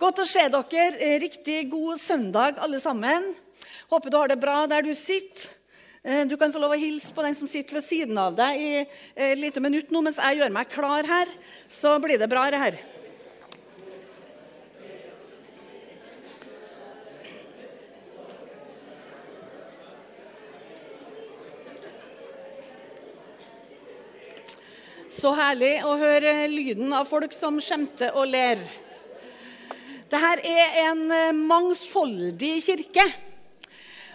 Godt å se dere. Eh, Riktig god søndag, alle sammen. Håper du har det bra der du sitter. Eh, Du kan få lov å hilse på den som sitter ved siden av deg i et lite minutt nå, mens jeg gjør meg klar her. Så blir det bra, det her. Så herlig å høre lyden av folk som skjemter og ler. Dette er en eh, mangfoldig kirke,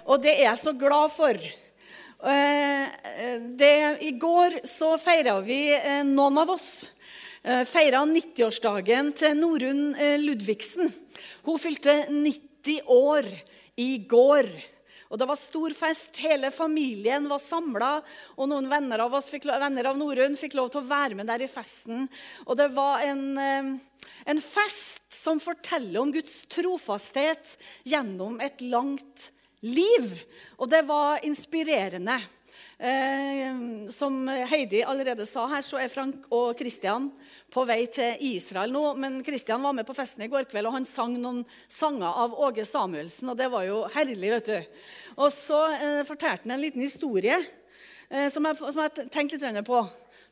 og det er jeg så glad for. Eh, Det, I går så feira vi, eh, noen av oss, feira 90-årsdagen til Norunn eh, Ludvigsen. Hun fylte 90 år i går. Og Det var stor fest. Hele familien var samla. Og noen venner av oss fikk, venner av Norun fikk lov til å være med der i festen. Og det var en, eh, en fest som forteller om Guds trofasthet gjennom et langt liv. Og det var inspirerende. Eh, som Heidi allerede sa her, så er Frank og Kristian på vei til Israel nå. Men Kristian var med på festen i går kveld, og han sang noen sanger av Åge Samuelsen. Og det var jo herlig, vet du. Og så eh, fortalte han en liten historie eh, som jeg, som jeg tenkte litt på.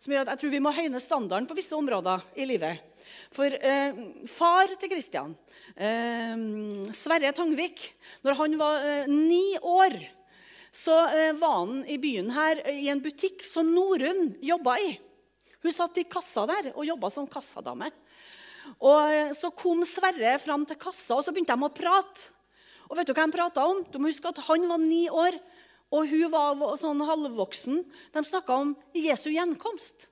Som gjør at jeg tror vi må høyne standarden på visse områder i livet. For eh, far til Kristian, eh, Sverre Tangvik, når han var eh, ni år så eh, var han i byen her i en butikk som Norunn jobba i. Hun satt i kassa der og jobba som kassadame. Og eh, Så kom Sverre fram til kassa, og så begynte de å prate. Og vet du hva de prata om? Du må huske at Han var ni år, og hun var sånn halvvoksen. De snakka om Jesu gjenkomst.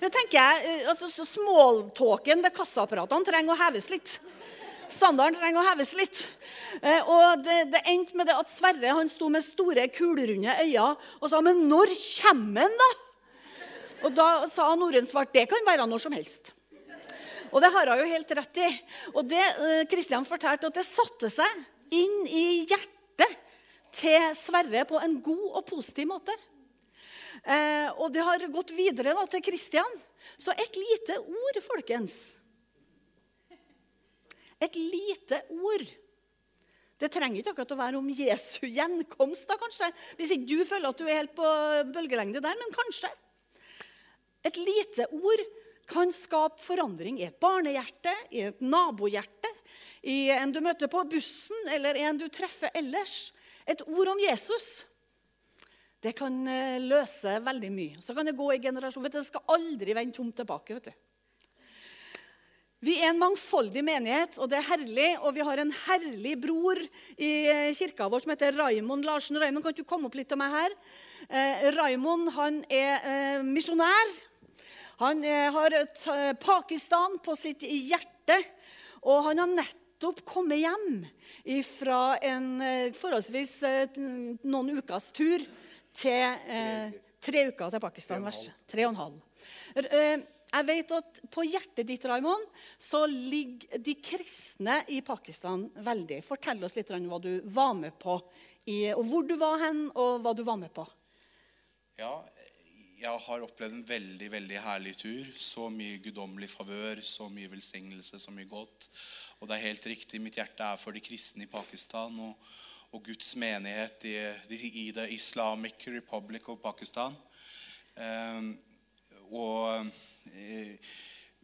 Det tenker jeg, eh, altså så Smalltalken ved kassaapparatene trenger å heves litt. Standarden trenger å heves litt. Eh, og det, det endte med det at Sverre han sto med store, kulrunde øyne og sa Men når kommer han, da? Og da sa Norun svart det kan være når som helst. Og det har hun jo helt rett i. Og det eh, Kristian fortalte, at det satte seg inn i hjertet til Sverre på en god og positiv måte. Eh, og det har gått videre da, til Kristian. Så et lite ord, folkens. Et lite ord. Det trenger ikke akkurat å være om Jesu gjenkomst, da, kanskje. Hvis ikke du føler at du er helt på bølgelengde der, men kanskje. Et lite ord kan skape forandring i et barnehjerte, i et nabohjerte, i en du møter på bussen, eller en du treffer ellers. Et ord om Jesus det kan eh, løse veldig mye. Så kan det gå i generasjon. Vet Det skal aldri vende tomt tilbake. vet du. Vi er en mangfoldig menighet, og det er herlig. Og vi har en herlig bror i eh, kirka vår som heter Raimond Larsen. Raimond, kan du komme opp litt til meg her? Eh, Raimond han er eh, misjonær. Han eh, har Pakistan på sitt hjerte, og han har nettopp kommet hjem fra en eh, forholdsvis eh, noen ukers tur til eh, tre uker til Pakistan. Tre og en halv. Jeg vet at på hjertet ditt Raimond, så ligger de kristne i Pakistan veldig. Fortell oss litt om hva du var med på, i, og hvor du var hen, og hva du var med på. Ja, jeg har opplevd en veldig veldig herlig tur. Så mye guddommelig favør, så mye velsignelse, så mye godt. Og det er helt riktig, mitt hjerte er for de kristne i Pakistan og, og Guds menighet i, i The Islamic Republic of Pakistan. Ehm, og eh,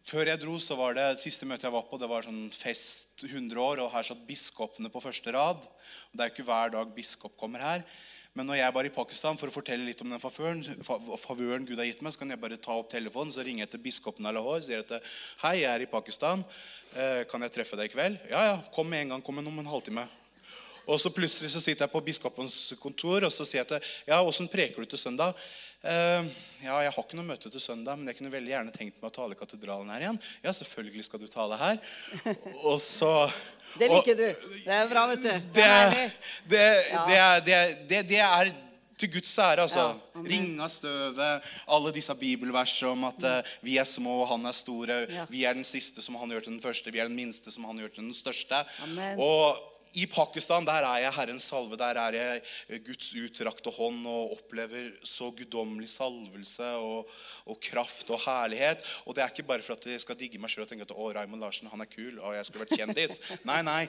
før jeg dro, så var det siste møtet jeg var på, det var sånn fest 100 år, og her satt biskopene på første rad. Og Det er jo ikke hver dag biskop kommer her. Men når jeg var i Pakistan for å fortelle litt om den favøren, favøren Gud har gitt meg, så kan jeg bare ta opp telefonen så ringer jeg til biskopen av Lahore og sier at hei, jeg er i Pakistan. Eh, kan jeg treffe deg i kveld? Ja, ja, kom med en gang. Kom om en halvtime. Og så plutselig så sitter jeg på biskopens kontor og så sier jeg til ja, åssen preker du til søndag? Uh, ja, jeg har ikke noe møte til søndag, men jeg kunne veldig gjerne tenkt meg å tale i katedralen her igjen. Ja, selvfølgelig skal du tale her. Og så Det og- liker du. Det er bra, vet du. Det det, det, det, det, er- det, det til Guds ære, altså. Ja, av støvet, alle disse bibelversene om at uh, vi er små, og han er store. Ja. Vi er den siste som han gjør til den første. Vi er den minste som han gjør til den største. Amen. Og i Pakistan der er jeg Herrens salve. Der er jeg Guds utrakte hånd og opplever så guddommelig salvelse og, og, kraft og herlighet. Og det er ikke bare for at jeg skal digge meg sjøl og tenke at å, Raymond Larsen han er kul. og jeg skulle vært kjendis. Nei, nei.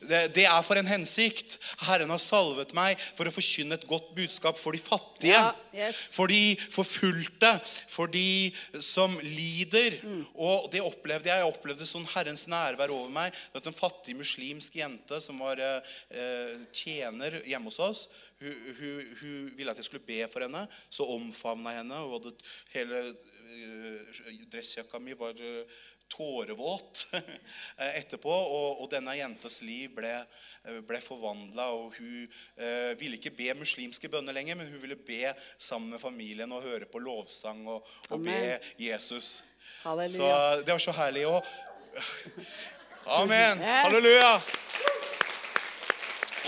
Det, det, er for en hensikt. Herren har salvet meg for å forkynne et godt budskap for de fattige. Ja, yes. For de forfulgte. For de som lider. Mm. Og det opplevde jeg. Jeg opplevde sånn Herrens nærvær over meg. At en fattig muslimsk jente som var var eh, tjener hjemme hos oss. Hun, hun, hun, ville at jeg skulle be for henne. Så omfavna jeg henne. hadde Hele eh, dressjakka mi var eh, tårevåt etterpå. Og, og, denne jentas liv ble, ble forvandla. Og hun eh, ville ikke be muslimske bønner lenger, men hun ville be sammen med familien og høre på lovsang og, og be Jesus. Halleluja. Så det var så herlig. Og, amen. Halleluja.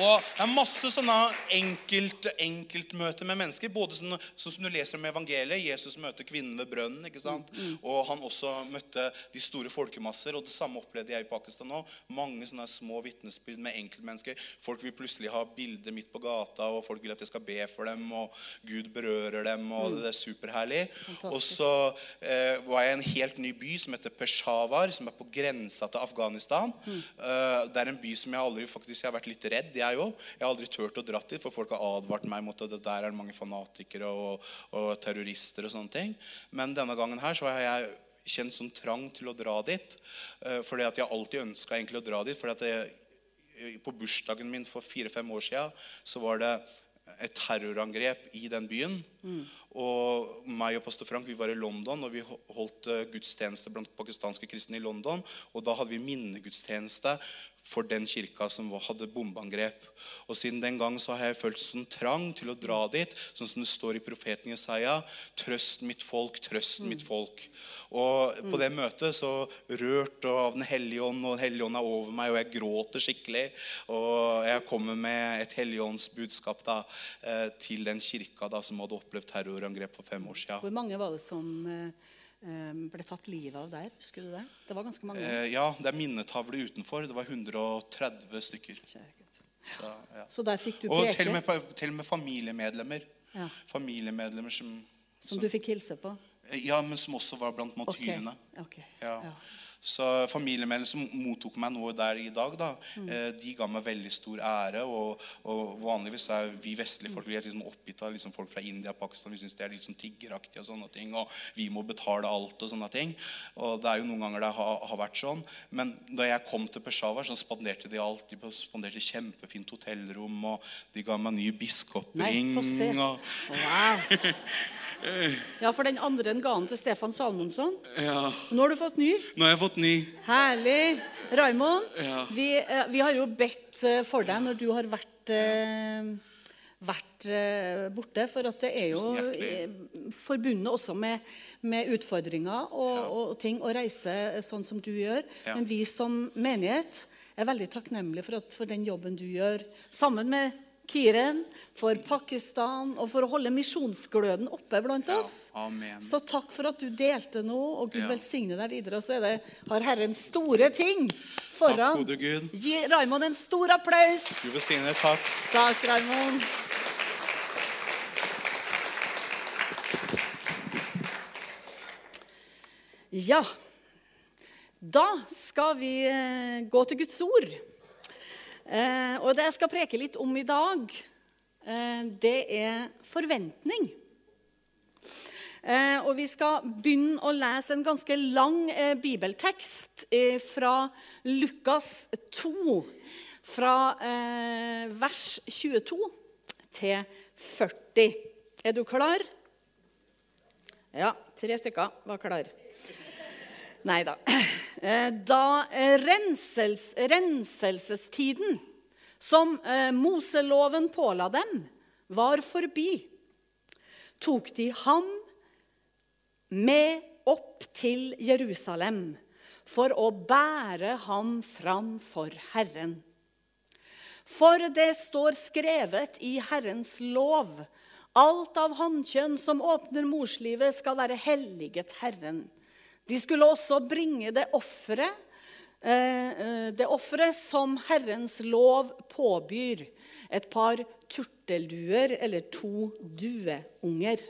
Og Det er masse sånne enkelt, enkeltmøter med mennesker. både sånn, sånn, som du leser om evangeliet. Jesus møter kvinnen ved brønnen. ikke sant? Mm, mm. Og han også møtte de store folkemasser. og Det samme opplevde jeg i Pakistan òg. Mange sånne små vitnesbyrd med enkeltmennesker. Folk vil plutselig ha bilder midt på gata, og folk vil at jeg skal be for dem. Og Gud berører dem, og mm. det er superherlig. Fantastisk. Og så eh, var jeg i en helt ny by som heter Peshawar, som er på grensa til Afghanistan. Mm. Uh, det er en by som jeg aldri faktisk jeg har vært litt redd jeg òg. Jeg har aldri turt å dra dit, for folk har advart meg mot at det der er mange fanatikere og, og, terrorister og sånne ting. Men denne gangen her så har jeg kjent sånn trang til å dra dit. Uh, fordi at jeg alltid ønska å dra dit. fordi at jeg, På bursdagen min for fire-fem år siden så var det et terrorangrep i den byen. Mm. Og meg og pastor Frank vi var i London, og vi holdt eh, gudstjeneste blant pakistanske kristne i London. Og da hadde vi minnegudstjeneste for den kirka som hadde bombeangrep. Og Siden den gang så har jeg følt sånn trang til å dra dit, sånn som det står i profeten Jesaja. Trøst mitt folk, trøst mm. mitt folk. Og På det møtet så rørt av Den hellige ånd, og Den hellige ånd er over meg, og jeg gråter skikkelig. Og jeg kommer med et helligåndsbudskap da, eh, til den kirka da, som hadde opplevd terrorangrep for fem år siden. Hvor mange var det som Eh, ble tatt livet av der? Husker du det? Det var ganske mange. Eh, ja, det er minnetavle utenfor. Det var 130 stykker. Så, ja. Så der fikk du peke Og til og med, til og med familiemedlemmer. Ja. Familiemedlemmer som, som, som du fikk hilse på? Ja, men som også var blant matyrene. Okay. Okay. Ja. ja. Så familiemennene som mottok meg noe der i dag, da, mm. de ga meg veldig stor ære. Og, og vanligvis er vi vestlige folk vi er liksom oppgitt av liksom folk fra India og Pakistan. Vi syns det er litt sånn tiggeraktig og sånne ting. Og vi må betale alt og sånne ting. Og det er jo noen ganger det har, har vært sånn. Men da jeg kom til Peshawar, så spanderte de alt. De spanderte kjempefint hotellrom, og de ga meg ny biskopring. Nei, få se. Og... Wow. Ja, for den andre ga han til Stefan Salmonsson. Ja. Nå har du fått ny. Nå har jeg fått ny. Herlig. Raymond, ja. vi, eh, vi, har jo bedt eh, for deg når du har vært, eh, vært borte. For at det er jo forbundet også med, med utfordringer og, ja. og, ting å reise sånn som du gjør. Men vi som menighet er veldig takknemlige for, at, for den jobben du gjør sammen med Kiren, for Pakistan og for å holde misjonsgløden oppe blant oss. Ja, så takk for at du delte nå, og Gud ja. velsigne deg videre. Og så det, har Herren store ting foran. Takk, gode Gud. Gi Raymond en stor applaus. Gud velsigne deg. Takk. Takk, Raymond. Ja, da skal vi eh, gå til Guds ord. Eh, og det jeg skal preke litt om i dag, eh, det er forventning. Eh, og vi skal begynne å lese en ganske lang eh, bibeltekst eh, fra Lukas 2. Fra eh, vers 22 til 40. Er du klar? Ja, tre stykker var klar. Nei da. Eh, da rensels, renselsestiden som eh, Moseloven påla dem, var forbi, tok de ham med opp til Jerusalem for å bære ham fram for Herren. For det står skrevet i Herrens lov alt av hannkjønn som åpner morslivet, skal være helliget Herren. De skulle også bringe det offeret eh, det offeret som Herrens lov påbyr. Et par turtelduer eller to dueunger.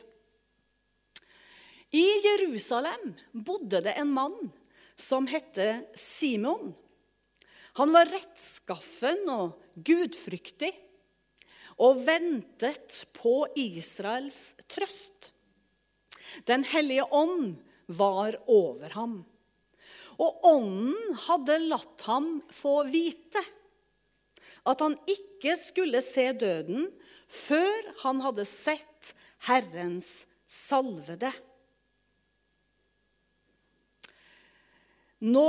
I Jerusalem bodde det en mann som het Simon. Han var rettskaffen og gudfryktig og ventet på Israels trøst. Den hellige ånd var over ham. Og ånden hadde latt ham få vite at han ikke skulle se døden før han hadde sett Herrens salvede. Nå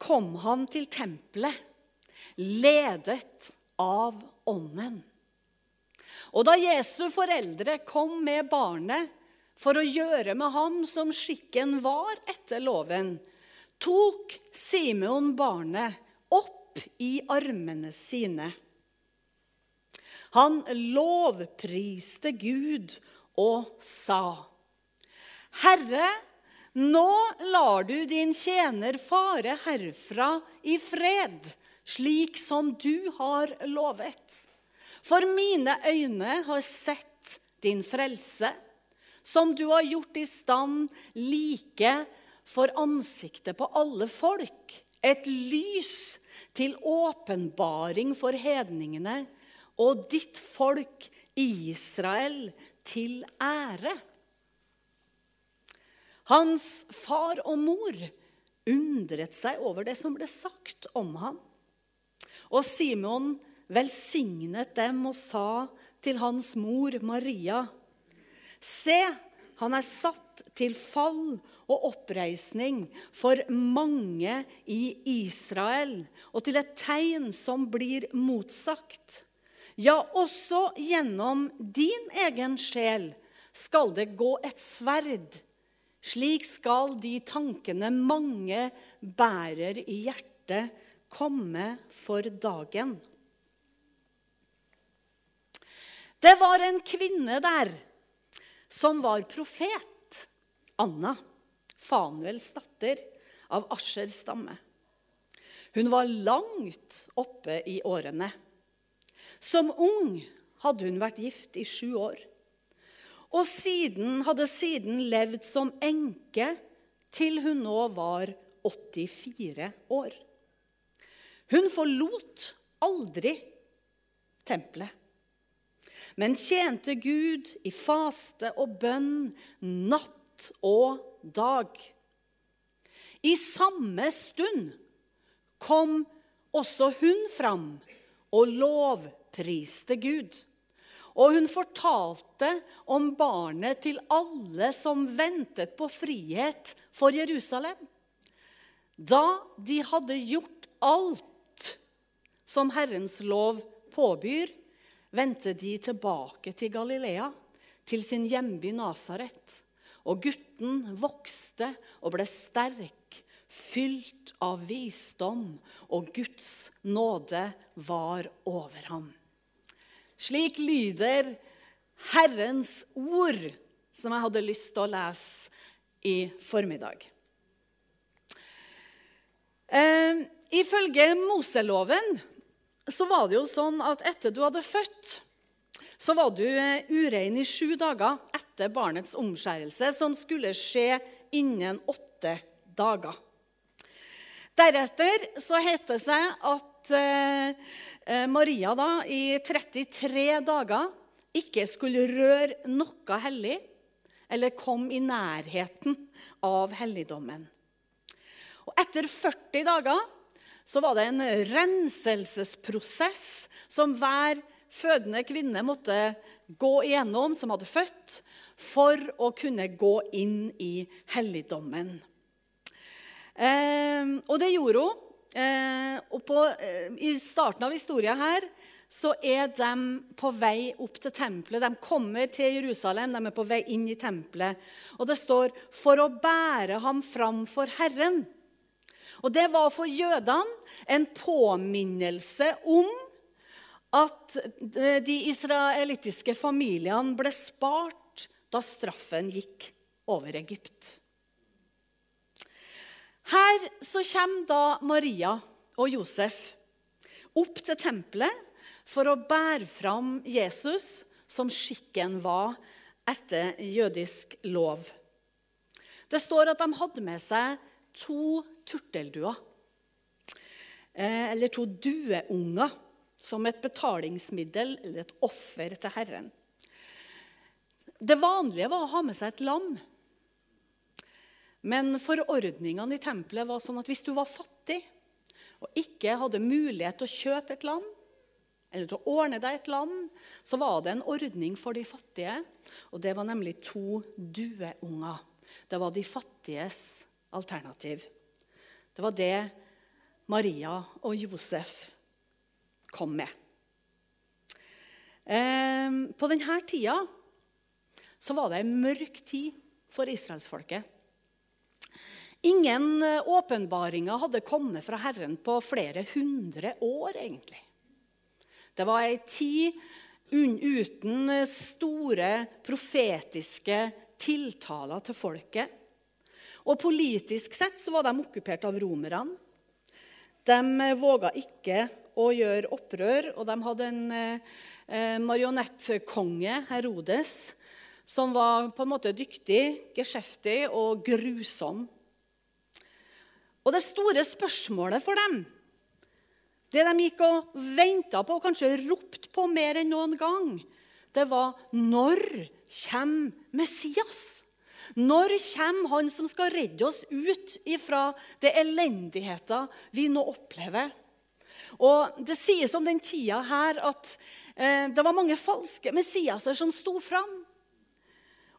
kom han til tempelet, ledet av Ånden. Og da Jesu foreldre kom med barnet for å gjøre med ham som skikken var etter loven, tok Simeon barnet opp i armene sine. Han lovpriste Gud og sa, Herre, nå lar du din tjener fare herfra i fred, slik som du har lovet. For mine øyne har sett din frelse, som du har gjort i stand like for ansiktet på alle folk. Et lys til åpenbaring for hedningene og ditt folk Israel til ære. Hans far og mor undret seg over det som ble sagt om ham. Og Simon velsignet dem og sa til hans mor Maria.: Se, han er satt til fall og oppreisning for mange i Israel, og til et tegn som blir motsagt. Ja, også gjennom din egen sjel skal det gå et sverd. Slik skal de tankene mange bærer i hjertet, komme for dagen. Det var en kvinne der som var profet. Anna, Fanuels datter av Aschers stamme. Hun var langt oppe i årene. Som ung hadde hun vært gift i sju år. Og siden, hadde siden levd som enke til hun nå var 84 år. Hun forlot aldri tempelet men tjente Gud i faste og bønn natt og dag. I samme stund kom også hun fram og lovpriste Gud. Og hun fortalte om barnet til alle som ventet på frihet for Jerusalem. Da de hadde gjort alt som Herrens lov påbyr, vendte de tilbake til Galilea, til sin hjemby Nasaret. Og gutten vokste og ble sterk, fylt av visdom, og Guds nåde var over ham. Slik lyder Herrens ord, som jeg hadde lyst til å lese i formiddag. Eh, ifølge Moseloven så var det jo sånn at etter du hadde født, så var du eh, urein i sju dager etter barnets omskjærelse, som skulle skje innen åtte dager. Deretter så heter det seg at eh, eh Maria da, i 33 dager ikke skulle røre noe hellig eller kom i nærheten av helligdommen. Og etter 40 dager så var det en renselsesprosess som hver fødende kvinne måtte gå igjennom, som hadde født, for å kunne gå inn i helligdommen. Eh, og det gjorde hun. Eh, og på, eh, I starten av historien her så er de på vei opp til tempelet. De kommer til Jerusalem, de er på vei inn i tempelet. Og det står 'for å bære ham fram for Herren'. Og Det var for jødene en påminnelse om at de israelittiske familiene ble spart da straffen gikk over Egypt. Her så kommer da Maria og Josef opp til tempelet for å bære fram Jesus, som skikken var etter jødisk lov. Det står at de hadde med seg to turtelduer, eh, eller to dueunger, som et betalingsmiddel eller et offer til Herren. Det vanlige var å ha med seg et lam. Men forordningene i tempelet var sånn at hvis du var fattig og ikke hadde mulighet til å kjøpe et lam, eller til å ordne deg et lam, så var det en ordning for de fattige. Og det var nemlig to dueunger. Det var de fattiges alternativ. Det var det Maria og Josef kom med. Eh, på denne tida var det en mørk tid for israelsfolket. Ingen eh, åpenbaringer hadde kommet fra Herren på flere hundre år, egentlig. Det var ei tid uten eh, store profetiske tiltaler til folket. Og politisk sett så var de okkupert av romerne. De eh, våga ikke å gjøre opprør, og de hadde en eh, marionettkonge, Herodes, som var på en måte dyktig, geskjeftig og grusom. Og det store spørsmålet for dem, det de gikk og venta på og kanskje ropte på mer enn noen gang, det var når kommer Messias? Når kommer han som skal redde oss ut ifra det elendigheten vi nå opplever? Og Det sies om den tida her at eh, det var mange falske Messiaser som sto fram.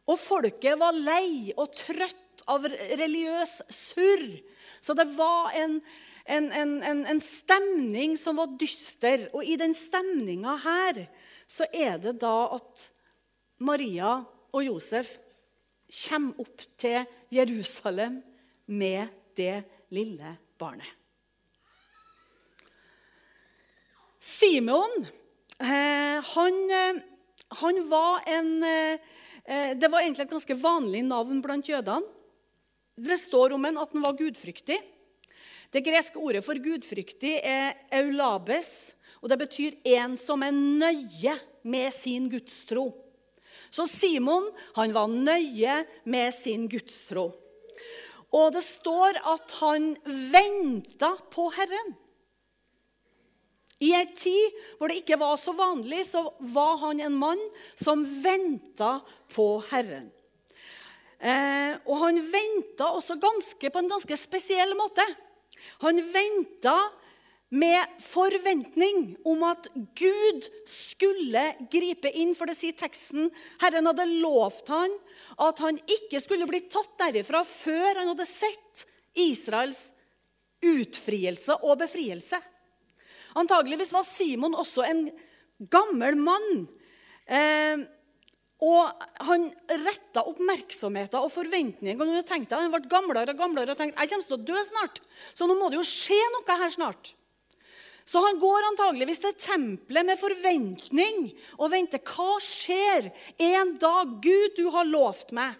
Og folket var lei og trøtt av religiøs surr så det var en, en, en, en stemning som var dyster. Og i den stemninga her så er det da at Maria og Josef kommer opp til Jerusalem med det lille barnet. Simon eh, han, eh, han, var en eh, Det var egentlig et ganske vanlig navn blant jødene. Det står om en at han var gudfryktig. Det greske ordet for gudfryktig er eulabes, og det betyr en som er nøye med sin gudstro. Så Simon han var nøye med sin gudstro. Og det står at han venta på Herren. I ei tid hvor det ikke var så vanlig, så var han en mann som venta på Herren. Eh, og han venta også ganske, på en ganske spesiell måte. Han venta med forventning om at Gud skulle gripe inn. For det sier teksten Herren hadde lovt han at han ikke skulle bli tatt derifra før han hadde sett Israels utfrielse og befrielse. Antageligvis var Simon også en gammel mann. Eh, og han retta oppmerksomheten og forventningene. Han ble gamlere og gamlere og tenkte jeg kommer til å dø snart. Så nå må det jo skje noe her snart. Så han går antageligvis til tempelet med forventning og venter. Hva skjer en dag? Gud, du har lovt meg.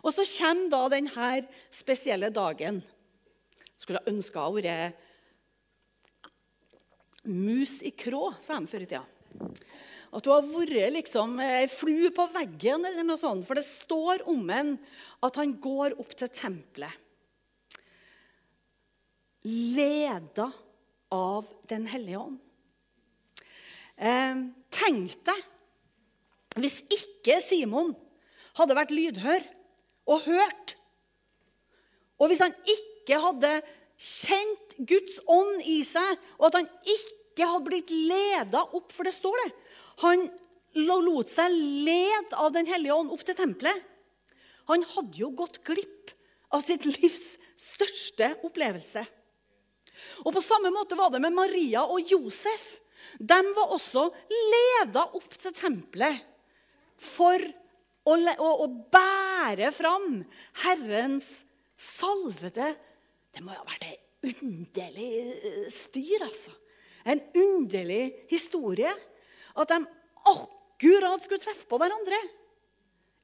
Og så kommer da denne spesielle dagen. Skulle ha ønska å være mus i krå, sa de før i tida. At hun har vært liksom ei flue på veggen, eller noe sånt. For det står om ham at han går opp til tempelet. Leda av Den hellige ånd. Eh, tenk deg hvis ikke Simon hadde vært lydhør og hørt, og hvis han ikke hadde kjent Guds ånd i seg, og at han ikke hadde blitt leda opp, for det står det han lot seg lede av Den hellige ånd opp til tempelet. Han hadde jo gått glipp av sitt livs største opplevelse. Og På samme måte var det med Maria og Josef. De var også leda opp til tempelet for å, å, å bære fram Herrens salvede Det må jo ha vært et underlig styr, altså. En underlig historie. At de akkurat skulle treffe på hverandre.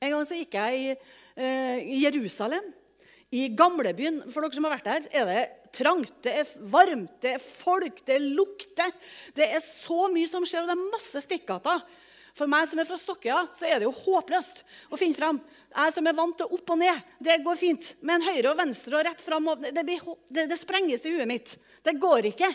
En gang så gikk jeg i, eh, i Jerusalem, I gamlebyen for dere som har vært der, er det trangt, det er varmt, det er folk, det lukter. Det er så mye som skjer, og det er masse stikkater. For meg som er fra Stokkøya, så er det jo håpløst å finne fram. Jeg som er vant til opp og ned, det går fint. Men høyre og venstre og rett fram det, det, det sprenges i huet mitt. Det går ikke.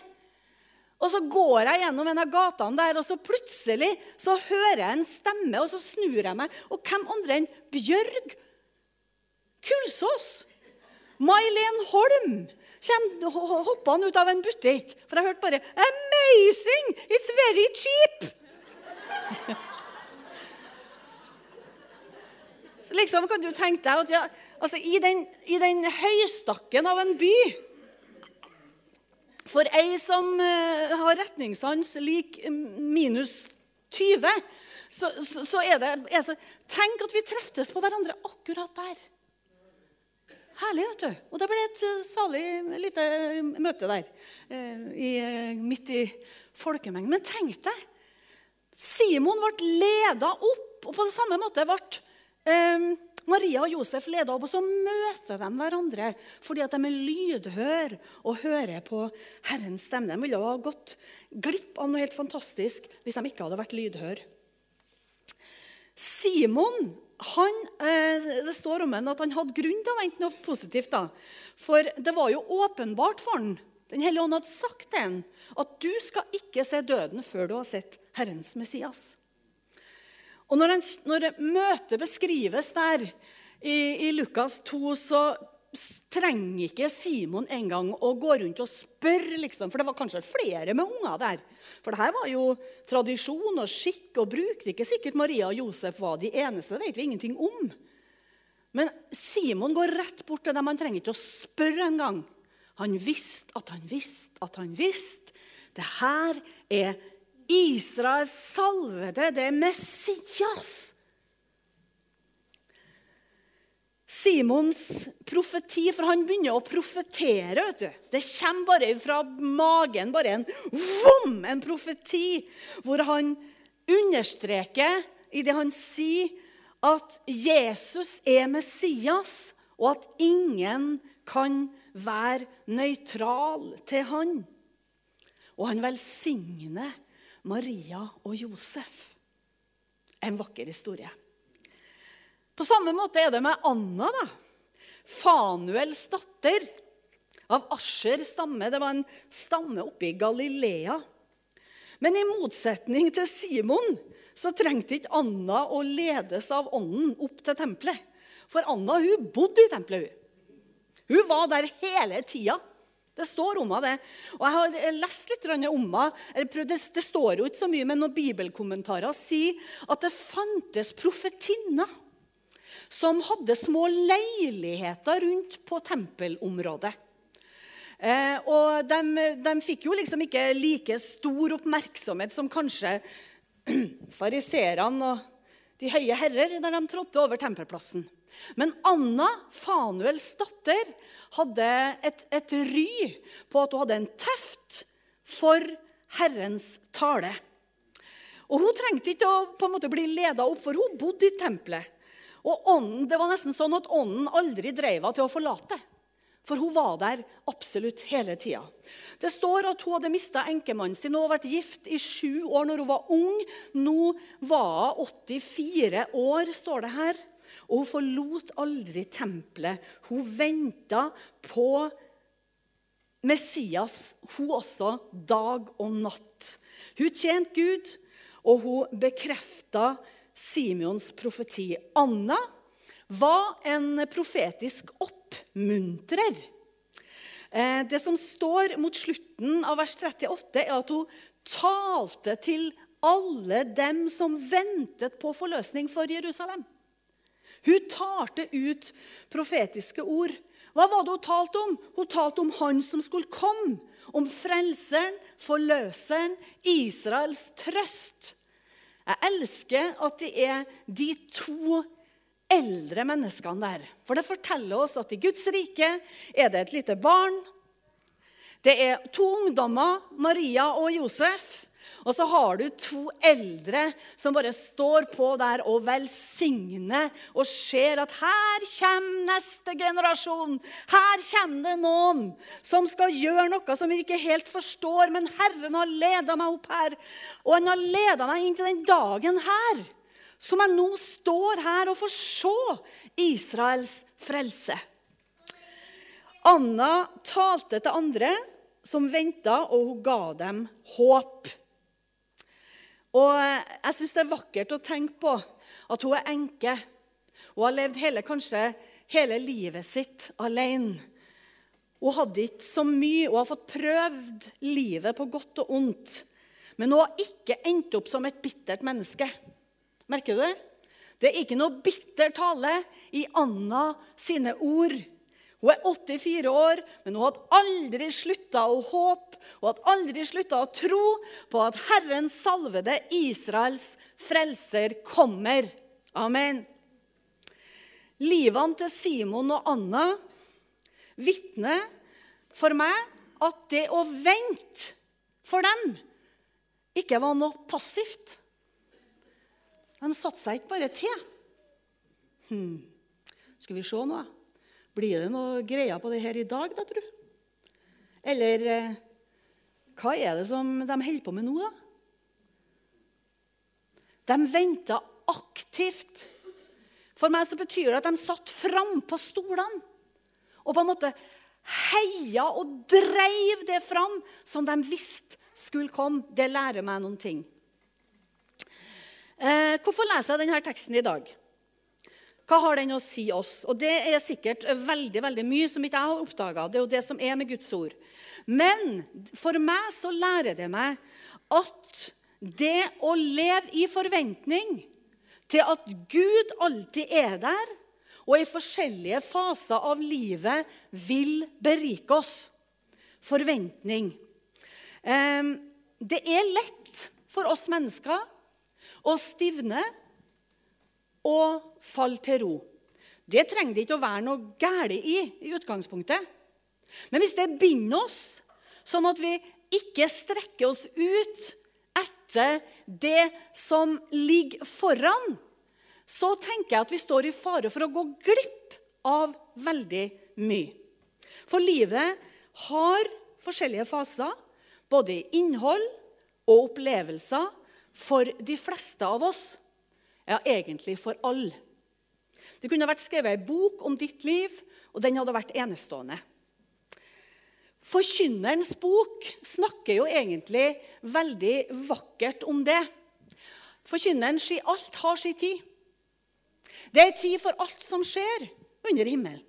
Og så går jeg gjennom en av gatene der, og så plutselig så hører jeg en stemme, og så snur jeg meg. Og hvem andre enn Bjørg Kulsås? May-Len Holm kommer han ut av en butikk. For jeg hørte bare 'Amazing! It's very cheap!' Så liksom kan du tenke deg at ja, altså, i, den, i den høystakken av en by For ei som uh, har retningssans lik minus 20, så, så, så er det altså, Tenk at vi treftes på hverandre akkurat der. Herlig, vet du. Og det ble et uh, salig lite møte der. Uh, i, midt i folkemengden. Men tenk deg! Simon ble leda opp, og på samme måte ble Maria og Josef leda opp, og så møter de hverandre fordi at de er lydhør og hører på Herrens stemme. De ville ha gått glipp av noe helt fantastisk hvis de ikke hadde vært lydhør. Simon han, eh, det står om han at han hadde grunn til å vente noe positivt. da. For det var jo åpenbart for han, Den hellige ånd hadde sagt til han at du skal ikke se døden før du har sett Herrens Messias. Og når, han, når møtet beskrives der i, i, Lukas 2, så trenger ikke Simon engang å gå rundt og spørre, liksom, for det var kanskje flere med unger der. For det her var jo tradisjon og skikk og bruk. Det er ikke sikkert Maria og Josef var de eneste. Det vet vi ingenting om. Men Simon går rett bort til dem. Han trenger ikke å spørre engang. Han visste at han visste at han visste. Det her er Israels salvede, det er Messias. Simons profeti, for han begynner å profetere. vet du. Det kommer bare fra magen, bare en vom, en profeti, hvor han understreker i det han sier, at Jesus er Messias, og at ingen kan være nøytral til han. Og han velsigner Maria og Josef. En vakker historie. På samme måte er det med Anna. da. Fanuels datter av Asher stamme. Det var en stamme oppe i Galilea. Men i motsetning til Simon så trengte ikke Anna å ledes av ånden opp til tempelet. For Anna hun bodde i tempelet. Hun, hun var der hele tida. Det står om henne, det. Og jeg har lest litt om henne. Det står jo ikke så mye, men noen bibelkommentarer sier at det fantes profetinner som hadde små leiligheter rundt på tempelområdet. Eh, og de, de, fikk jo liksom ikke like stor oppmerksomhet som kanskje fariserene og de høye herrer der de trådte over tempelplassen. Men Anna, Fanuels datter, hadde et, et ry på at hun hadde en teft for Herrens tale. Og Hun trengte ikke å på en måte bli leda opp, for hun bodde i tempelet. Og ånden, Det var nesten sånn at ånden aldri dreiv henne til å forlate. For hun var der absolutt hele tida. Det står at hun hadde mista enkemannen sin og vært gift i sju år når hun var ung. Nå var hun 84 år, står det her. Og hun forlot aldri tempelet. Hun venta på Messias, hun også, dag og natt. Hun tjente Gud, og hun bekrefta Simeons profeti. Anna var en profetisk oppmuntrer. Eh, det som står mot slutten av vers 38, er at hun talte til alle dem som ventet på forløsning for Jerusalem. Hun talte ut profetiske ord. Hva var det hun talte om? Hun talte om han som skulle komme. Om frelseren, forløseren, Israels trøst. Jeg elsker at det er de to eldre menneskene der. For det forteller oss at i Guds rike er det et lite barn. Det er to ungdommer, Maria og Josef. Og så har du to eldre som bare står på der og velsigner og ser at her kommer neste generasjon. Her kommer det noen som skal gjøre noe som vi ikke helt forstår, men Herren har leda meg opp her. Og han har leda meg inn til den dagen her, som jeg nå står her og får se Israels frelse. Anna talte til andre som venta, og hun ga dem håp. Og jeg syns det er vakkert å tenke på at hun er enke. Hun har levd hele, kanskje hele livet sitt alene. Hun hadde ikke så mye. Hun har fått prøvd livet på godt og ondt. Men hun har ikke endt opp som et bittert menneske. Merker du det? Det er ikke noe bitter tale i Anna sine ord. Hun er 84 år, men hun hadde aldri slutta å håpe hun hadde aldri slutta å tro på at Herren salvede Israels frelser kommer. Amen. Livene til Simon og Anna vitner for meg at det å vente for dem ikke var noe passivt. De satte seg ikke bare til. Hmm. Skal vi se nå? Blir det noe greier på det her i dag, da, tru? Eller eh, hva er det som de holder på med nå, da? De venta aktivt. For meg så betyr det at de satt frampå stolene og på en måte heia og dreiv det fram som de visste skulle komme. Det lærer meg noen ting. Eh, hvorfor leser jeg denne teksten i dag? Hva har den å si oss? Og Det er sikkert veldig veldig mye som ikke jeg har oppdaga. Det er jo det som er med Guds ord. Men for meg så lærer det meg at det å leve i forventning til at Gud alltid er der, og i forskjellige faser av livet vil berike oss. Forventning. Ehm, det er lett for oss mennesker å stivne og falle til ro. Det trenger det ikke å være noe galt i i utgangspunktet. Men hvis det binder oss, sånn at vi ikke strekker oss ut etter det som ligger foran, så tenker jeg at vi står i fare for å gå glipp av veldig mye. For livet har forskjellige faser, både i innhold og opplevelser, for de fleste av oss. Ja, egentlig for alle. Det kunne vært skrevet ei bok om ditt liv, og den hadde vært enestående. Forkynnerens bok snakker jo egentlig veldig vakkert om det. Forkynneren sier alt har sin tid. Det er tid for alt som skjer under himmelen.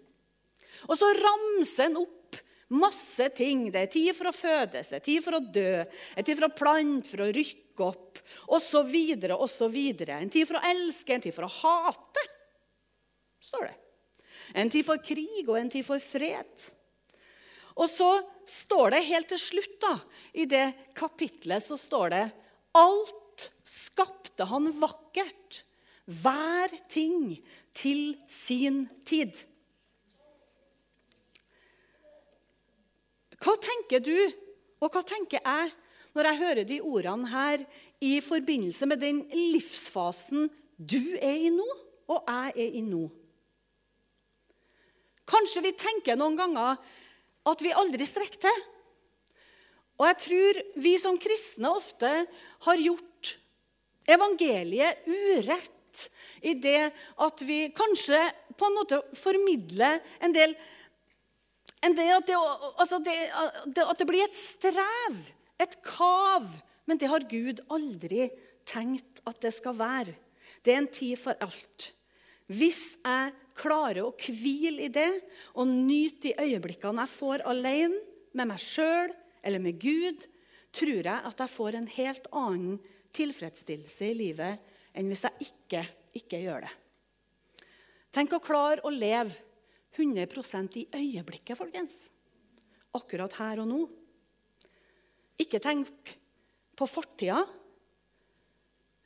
Og så ramser han opp masse ting. Det er tid for å fødes, det er tid for å dø, det tid for å plante, for å rykke opp, osv., osv. En tid for å elske, en tid for å hate, står det. En tid for krig og en tid for fred. Og så står det helt til slutt da, i det kapitlet så står det Alt skapte han vakkert, hver ting til sin tid. Hva tenker du, og hva tenker jeg, når jeg hører de ordene her i forbindelse med den livsfasen du er i nå, og jeg er i nå? Kanskje vi tenker noen ganger at vi aldri strekker til. Og jeg tror vi som kristne ofte har gjort evangeliet urett i det at vi kanskje på en måte formidler en del, en det at, det, altså det, at det blir et strev, et kav. Men det har Gud aldri tenkt at det skal være. Det er en tid for alt. Hvis jeg klarer å hvile i det og nyte de øyeblikkene jeg får alene med meg sjøl eller med Gud, tror jeg at jeg får en helt annen tilfredsstillelse i livet enn hvis jeg ikke, ikke gjør det. Tenk å klare å leve 100% i øyeblikket, folkens. Akkurat her og nå. Ikke tenk på fortida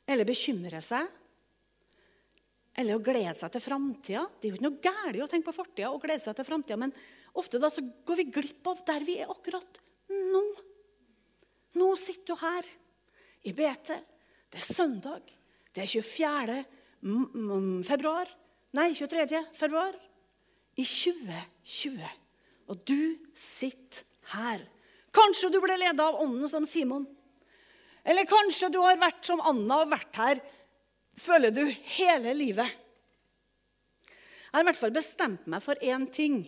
eller bekymre seg eller å glede seg til framtida. Det er jo ikke noe galt å tenke på fortida og glede seg til framtida, men ofte da så går vi glipp av der vi er akkurat nå. Nå sitter du her i BT. Det er søndag. Det er 24. februar. Nei, 23. februar i 2020. Og du sitter her. Kanskje du ble leda av ånden som Simon. Eller kanskje du har vært som Anna og vært her, føler du, hele livet. Jeg har i hvert fall bestemt meg for én ting,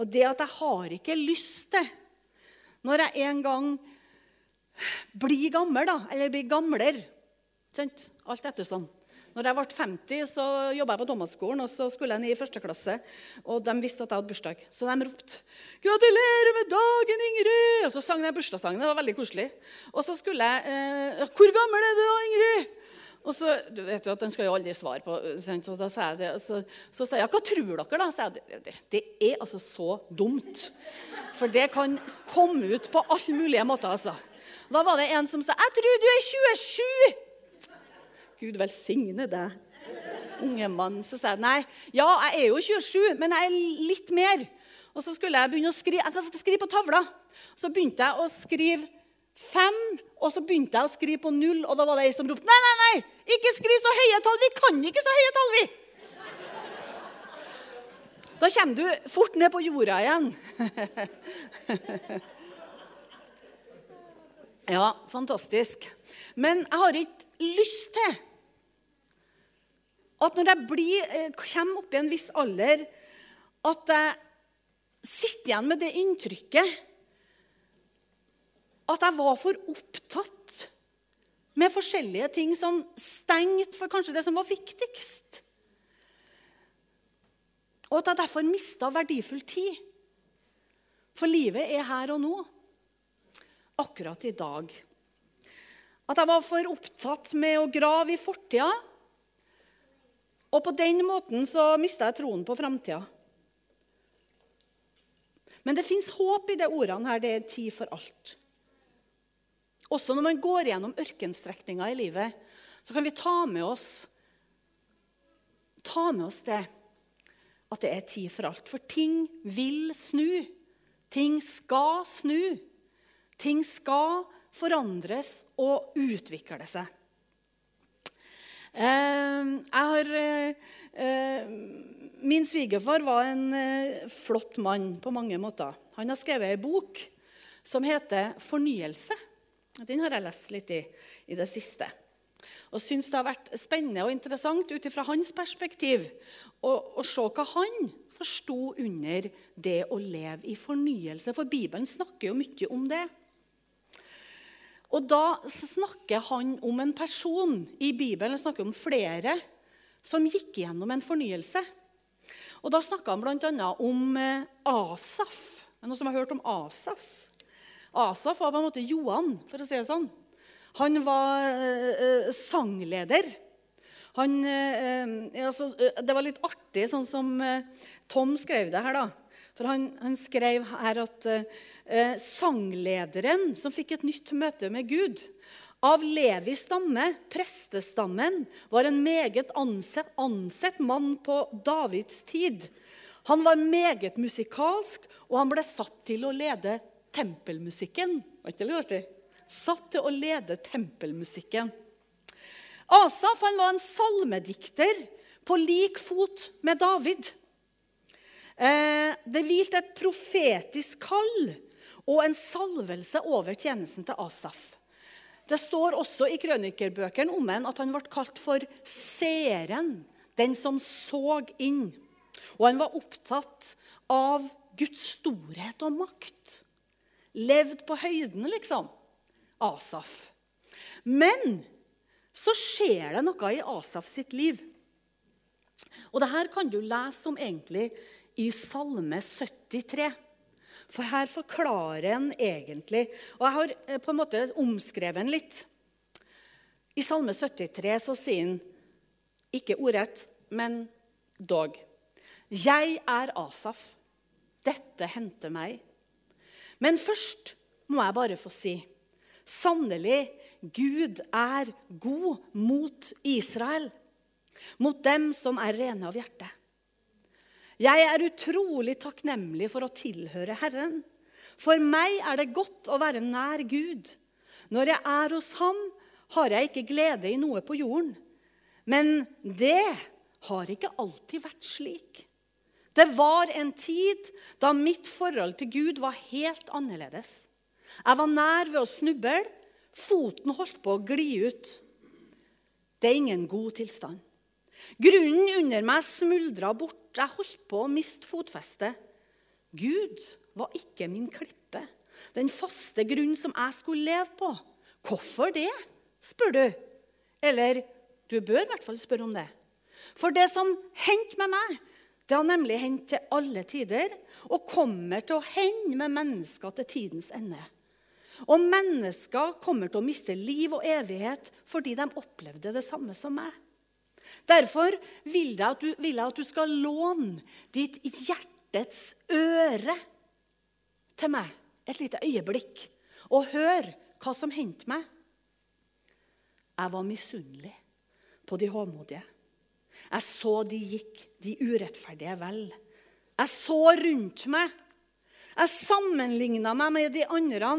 og det at jeg har ikke lyst til, når jeg en gang blir gammel, da, eller blir gamlere Alt ettersom. Når jeg ble 50, så jobba jeg på Thomas-skolen, og så skulle jeg ned i første klasse. Og de visste at jeg hadde bursdag, så de ropte 'Gratulerer med dagen, Ingrid!' Og så sang de bursdagssangen. Det var veldig koselig. Og så skulle jeg eh, 'Hvor gammel er du da, Ingrid?' Og så, du vet jo at Den skal jo aldri svare på. Så da sa jeg det, så, så sa jeg, 'Hva tror dere?' da? Så jeg, det, det, det er altså så dumt. For det kan komme ut på alle mulige måter. altså. Da var det en som sa 'Jeg tror du er 27'. Gud velsigne deg, unge mann. Så sa jeg nei, ja, jeg er jo 27, men jeg er litt mer. Og så skulle jeg begynne å skrive jeg skal skrive på tavla. Så begynte jeg å skrive fem, og så begynte jeg å skrive på null. Og da var det ei som ropte nei, nei, nei, ikke skriv så høye tall. Vi kan ikke så høye tall, vi. Da kommer du fort ned på jorda igjen. ja, fantastisk. Men jeg har ikke lyst til at når jeg blir, eh, kommer opp i en viss alder, at jeg sitter igjen med det inntrykket at jeg var for opptatt med forskjellige ting som stengte for kanskje det som var viktigst. Og at jeg derfor mista verdifull tid. For livet er her og nå. Akkurat i dag. At jeg var for opptatt med å grave i fortida og på den måten så mista jeg troen på framtida. Men det fins håp i de ordene her. Det er tid for alt. Også når man går gjennom ørkenstrekninger i livet, så kan vi ta med oss, ta med oss det at det er tid for alt. For ting vil snu. Ting skal snu. Ting skal forandres og utvikle seg. Ehm, har eh, Min svigerfar var en eh, flott mann på mange måter. Han har skrevet ei bok som heter 'Fornyelse'. Den har jeg lest litt i i det siste. Og syns det har vært spennende og interessant ut fra hans perspektiv å, se hva han forsto under det å leve i fornyelse. For Bibelen snakker jo mye om det. Og da snakker han om en person i Bibelen snakker om flere som gikk gjennom en fornyelse. Og Da snakka han bl.a. om eh, Asaf. Er det noen som har hørt om Asaf? Asaf var på en måte Johan, for å si det sånn. Han var uh, sangleder. Han, altså, det var litt artig, sånn som Tom skrev det her. da. For han, han skrev her at eh, sanglederen som fikk et nytt møte med Gud av Levis stamme, prestestammen, var en meget ansett, ansett mann på Davids tid. Han var meget musikalsk, og han ble satt til å lede tempelmusikken. Var ikke det artig? Satt til å lede tempelmusikken. Asaf han var en salmedikter på lik fot med David. Eh, det hvilte et profetisk kall og en salvelse over tjenesten til Asaf. Det står også i krønikerbøkene om han at han ble kalt for seeren, den som så inn. Og han var opptatt av Guds storhet og makt. Levd på høyden, liksom. Asaf. Men så skjer det noe i Asaf sitt liv. Og det her kan du lese om egentlig i Salme 73. For her forklarer en egentlig Og jeg har eh, på en måte omskrevet den litt. I Salme 73 så sier han ikke ordrett, men dog. Jeg er Asaf. Dette henter meg. Men først må jeg bare få si sannelig, Gud er god mot Israel, mot dem som er rene av hjerte. Jeg er utrolig takknemlig for å tilhøre Herren. For meg er det godt å være nær Gud. Når jeg er hos Ham, har jeg ikke glede i noe på jorden. Men det har ikke alltid vært slik. Det var en tid da mitt forhold til Gud var helt annerledes. Jeg var nær ved å snuble. Foten holdt på å gli ut. Det er ingen god tilstand. Grunnen under meg smuldra bort. Jeg holdt på å miste fotfestet. Gud var ikke min klippe, den faste grunn som jeg skulle leve på. Hvorfor det, spør du. Eller du bør i hvert fall spørre om det. For det som hendte med meg, det har nemlig hendt til alle tider og kommer til å hende med mennesker til tidens ende. Og mennesker kommer til å miste liv og evighet fordi de opplevde det samme som meg. Derfor vil jeg at du, vil jeg at du skal låne ditt hjertets øre til meg et lite øyeblikk og hør hva som hendte meg. Jeg var misunnelig på de håmodige. Jeg så de gikk de urettferdige vel. Jeg så rundt meg. Jeg sammenligna meg med de andre,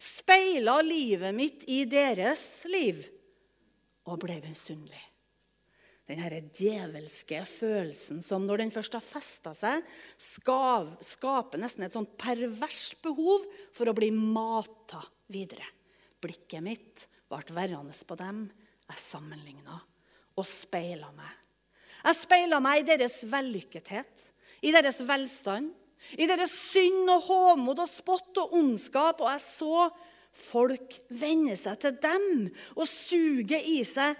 speila livet mitt i deres liv og ble misunnelig. Den djevelske følelsen som når den først har festa seg, skav, skaper nesten et sånt perverst behov for å bli mata videre. Blikket mitt ble værende på dem. Jeg sammenligna og speila meg. Jeg speila meg i deres vellykkethet, i deres velstand, i deres synd og håmod og spott og ondskap. Og jeg så folk vende seg til dem og suge i seg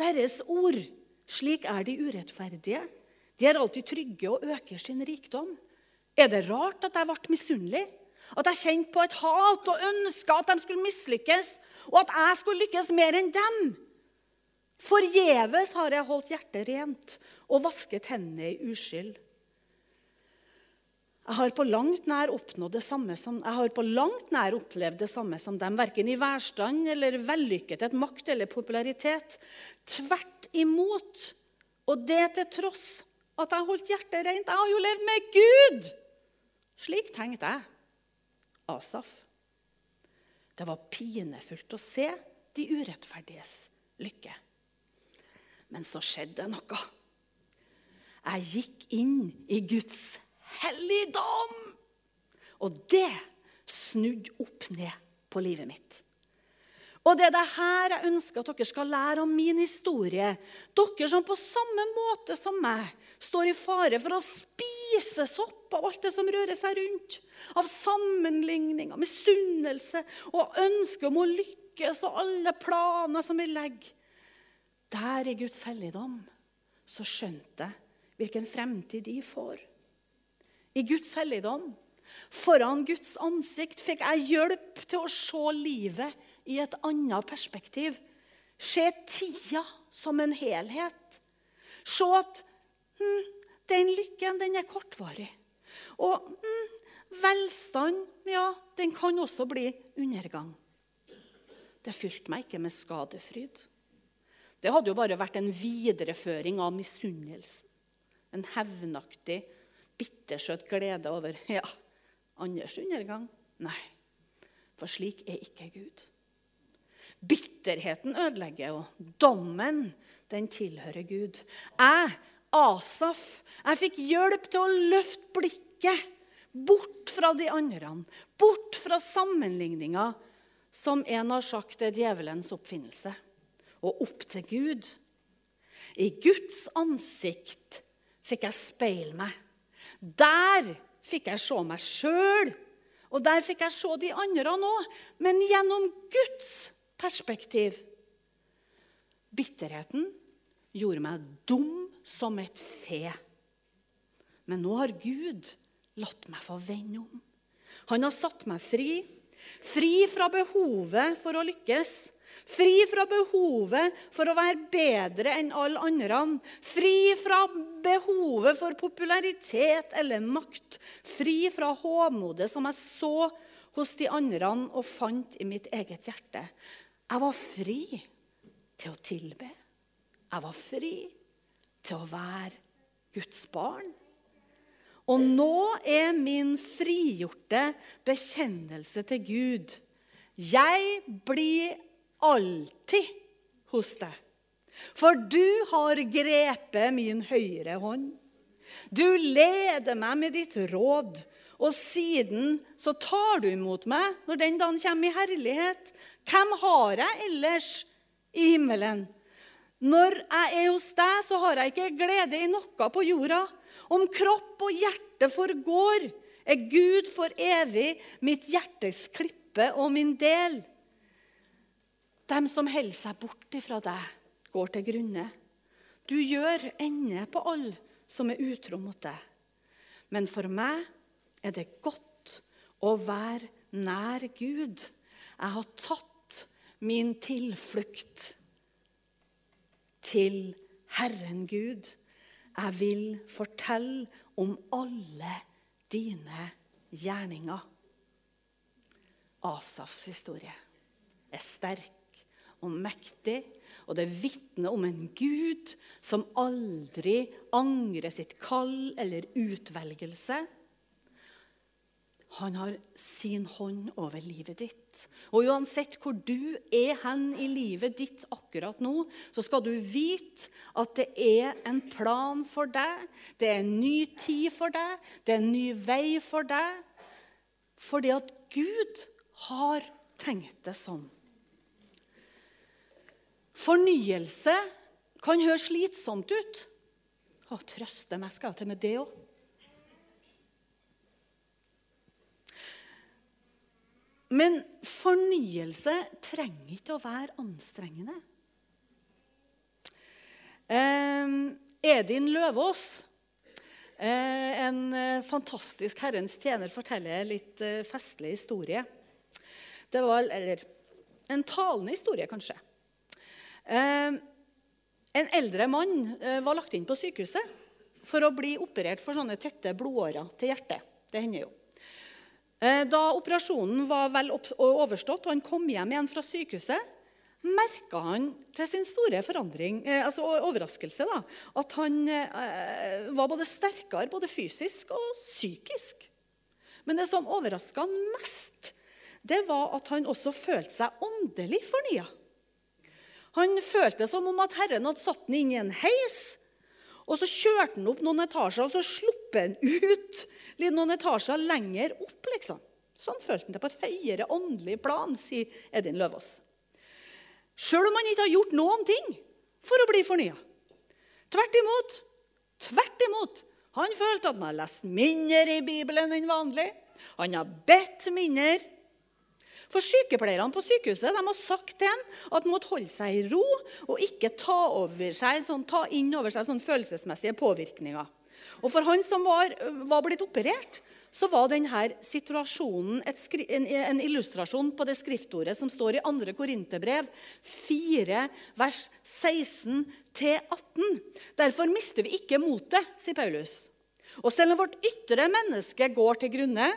deres ord. Slik er de urettferdige. De er alltid trygge og øker sin rikdom. Er det rart at jeg ble misunnelig? At jeg kjente på et hat og ønska at de skulle mislykkes, og at jeg skulle lykkes mer enn dem? Forgjeves har jeg holdt hjertet rent og vasket hendene i uskyld. Jeg har på langt nær oppnådd det samme som, jeg har på langt nær opplevd det samme som dem, verken i værstand eller vellykkethet, makt eller popularitet. Tvert imot. Og det til tross at jeg holdt hjertet rent. Jeg har jo levd med Gud! Slik tenkte jeg. Asaf. Det var pinefullt å se de urettferdiges lykke. Men så skjedde noe. Jeg gikk inn i Guds helligdom! Og det snudde opp ned på livet mitt. Og det er det her jeg ønsker at dere skal lære om min historie. Dere som på samme måte som meg står i fare for å spises opp av alt det som rører seg rundt. Av sammenligninger, misunnelse og ønske om å lykkes og alle planer som vi legger der i Guds helligdom, så skjønte jeg hvilken fremtid de får. I Guds helligdom, foran Guds ansikt, fikk jeg hjelp til å se livet i et annet perspektiv. Se tida som en helhet. Se at hm, den lykken, den er kortvarig. Og hm, velstand, ja, den kan også bli undergang. Det fylte meg ikke med skadefryd. Det hadde jo bare vært en videreføring av misunnelsen. En hevnaktig, bittersøt glede over ja, andres undergang. Nei, for slik er ikke Gud. Bitterheten ødelegger, og dommen den tilhører Gud. Jeg, Asaf, jeg fikk hjelp til å løfte blikket bort fra de andre, bort fra sammenligninga, som en har sagt er djevelens oppfinnelse og opp til Gud. I Guds ansikt fikk jeg speile meg. Der fikk jeg se meg sjøl, og der fikk jeg se de andre òg, men gjennom Guds perspektiv. Bitterheten gjorde meg dum som et fe. Men nå har Gud latt meg få vende om. Han har satt meg fri. Fri fra behovet for å lykkes. Fri fra behovet for å være bedre enn alle andre. Fri fra behovet for popularitet eller makt. Fri fra håmodet som jeg så hos de andre og fant i mitt eget hjerte. Jeg var fri til å tilbe. Jeg var fri til å være Guds barn. Og nå er min frigjorte bekjennelse til Gud Jeg blir alltid hos deg. For du har grepet min høyre hånd. Du leder meg med ditt råd, og siden så tar du imot meg når den dagen kommer i herlighet. Hvem har jeg ellers i himmelen? Når jeg er hos deg, så har jeg ikke glede i noe på jorda. Om kropp og hjerte forgår, er Gud for evig mitt hjertes klippe og min del. Dem som holder seg bort ifra deg, går til grunne. Du gjør ende på alle som er utro mot deg. Men for meg er det godt å være nær Gud. Jeg har tatt min tilflukt til Herren Gud. Jeg vil fortelle om alle dine gjerninger. Asafs historie er sterk og mektig, og det vitner om en Gud som aldri angrer sitt kall eller utvelgelse. Han har sin hånd over livet ditt. Og uansett hvor du er hen i livet ditt akkurat nå, så skal du vite at det er en plan for deg. Det er en ny tid for deg. Det er en ny vei for deg. Fordi at Gud har tenkt det sånn. Fornyelse kan høres slitsomt ut. Å, trøste meg skal jeg til med det òg. Men fornyelse trenger ikke å være anstrengende. Edin Løvaas, eh, en eh, fantastisk Herrens tjener, forteller en litt eh, festlig historie. Det var, Eller en talende historie, kanskje. Eh, en eldre mann eh, var lagt inn på sykehuset for å bli operert for sånne tette blodårer til hjertet. Det hender jo. Eh, da operasjonen var vel overstått og han kom hjem igjen fra sykehuset, merka han til sin store altså overraskelse da, at han var både sterkere både fysisk og psykisk. Men det som overraska han mest, det var at han også følte seg åndelig fornya. Han følte som om at Herren hadde satt ham inn i en heis. Og så kjørte han opp noen etasjer, og så sluppet han ut noen etasjer lenger opp. liksom. Sånn følte han det på et høyere åndelig plan, sier Edin Løvaas. Sjøl om han ikke har gjort noen ting for å bli fornya. Tvert imot. Tvert imot. Han følte at han har lest mindre i Bibelen enn vanlig. Han har bedt mindre. For Sykepleierne på sykehuset de har sagt til ham at han måtte holde seg i ro og ikke ta, seg, sånn, ta inn over seg sånn følelsesmessige påvirkninger. Og For han som var, var blitt operert, så var denne situasjonen en, en, illustrasjon på det skriftordet som står i 2. Korinterbrev 4, vers 16-18. Derfor mister vi ikke motet, sier Paulus. Og selv om vårt ytre menneske går til grunne,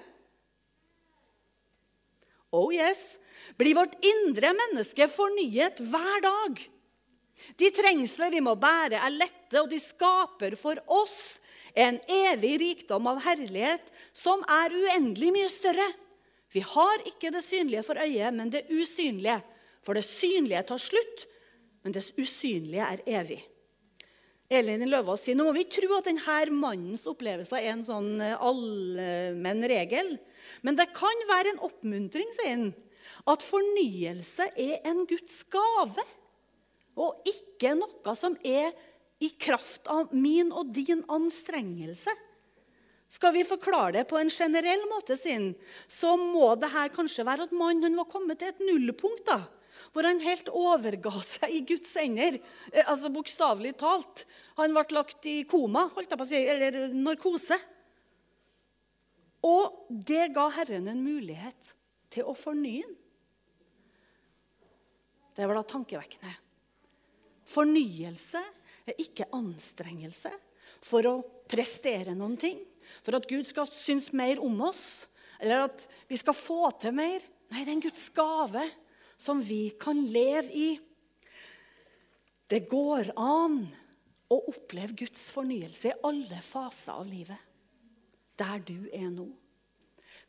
oh yes, blir vårt indre menneske fornyet hver dag. De trengsler vi må bære, er lette, og de skaper for oss en evig rikdom av herlighet som er uendelig mye større. Vi har ikke det synlige for øyet, men det usynlige. For det synlige tar slutt, men det usynlige er evig. Elin Løvaas sier nå må vi tro at denne mannens opplevelse er en sånn eh, allmenn regel. Men det kan være en oppmuntring, sier han, at fornyelse er en Guds gave. Og ikke noe som er i kraft av min og din anstrengelse. Skal vi forklare det på en generell måte, sin, så må det her kanskje være at mannen var kommet til et nullpunkt. da, Hvor han helt overga seg i Guds ender. Eh, altså Bokstavelig talt. Han ble lagt i koma, holdt jeg på å si, eller narkose. Og det ga Herren en mulighet til å fornye ham. Det var da tankevekkende. Fornyelse er ikke anstrengelse for å prestere noen ting, for at Gud skal synes mer om oss, eller at vi skal få til mer. Nei, det er en Guds gave som vi kan leve i. Det går an å oppleve Guds fornyelse i alle faser av livet. Der du er nå.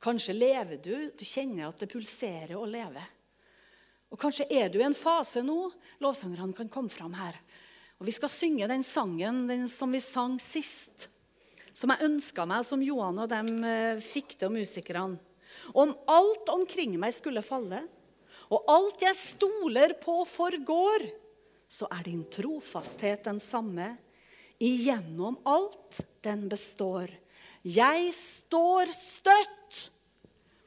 Kanskje lever du, du kjenner at det pulserer å leve. Og kanskje er du i en fase nå. Lovsangerne kan komme fram her. Og Vi skal synge den sangen den som vi sang sist. Som jeg ønska meg, som Johan og dem eh, fikk til, musikerne. Om alt omkring meg skulle falle, og alt jeg stoler på forgår, så er din trofasthet den samme. Igjennom alt den består. Jeg står støtt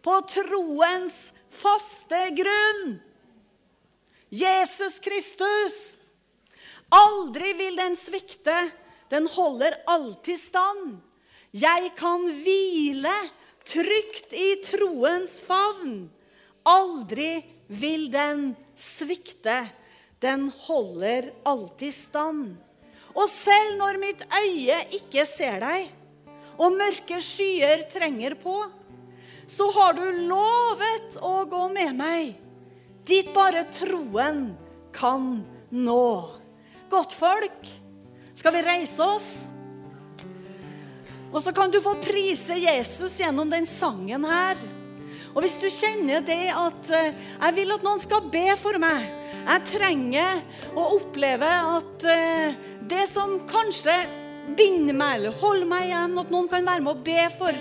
på troens faste grunn. Jesus Kristus. Aldri vil den svikte. Den holder alltid stand. Jeg kan hvile trygt i troens favn. Aldri vil den svikte. Den holder alltid stand. Og selv når mitt øye ikke ser deg, og mørke skyer trenger på, så har du lovet å gå med meg dit bare troen kan nå. Godtfolk, skal vi reise oss? Og så kan du få prise Jesus gjennom den sangen her. Og hvis du kjenner det at eh, jeg vil at noen skal be for meg Jeg trenger å oppleve at eh, det som kanskje binder meg eller holder meg igjen, at noen kan være med å be for,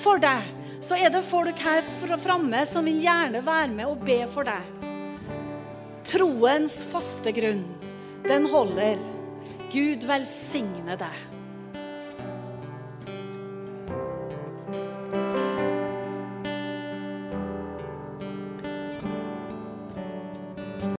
for deg, så er det folk her framme som vil gjerne være med og be for deg. Troens faste grunn, den holder. Gud velsigne deg.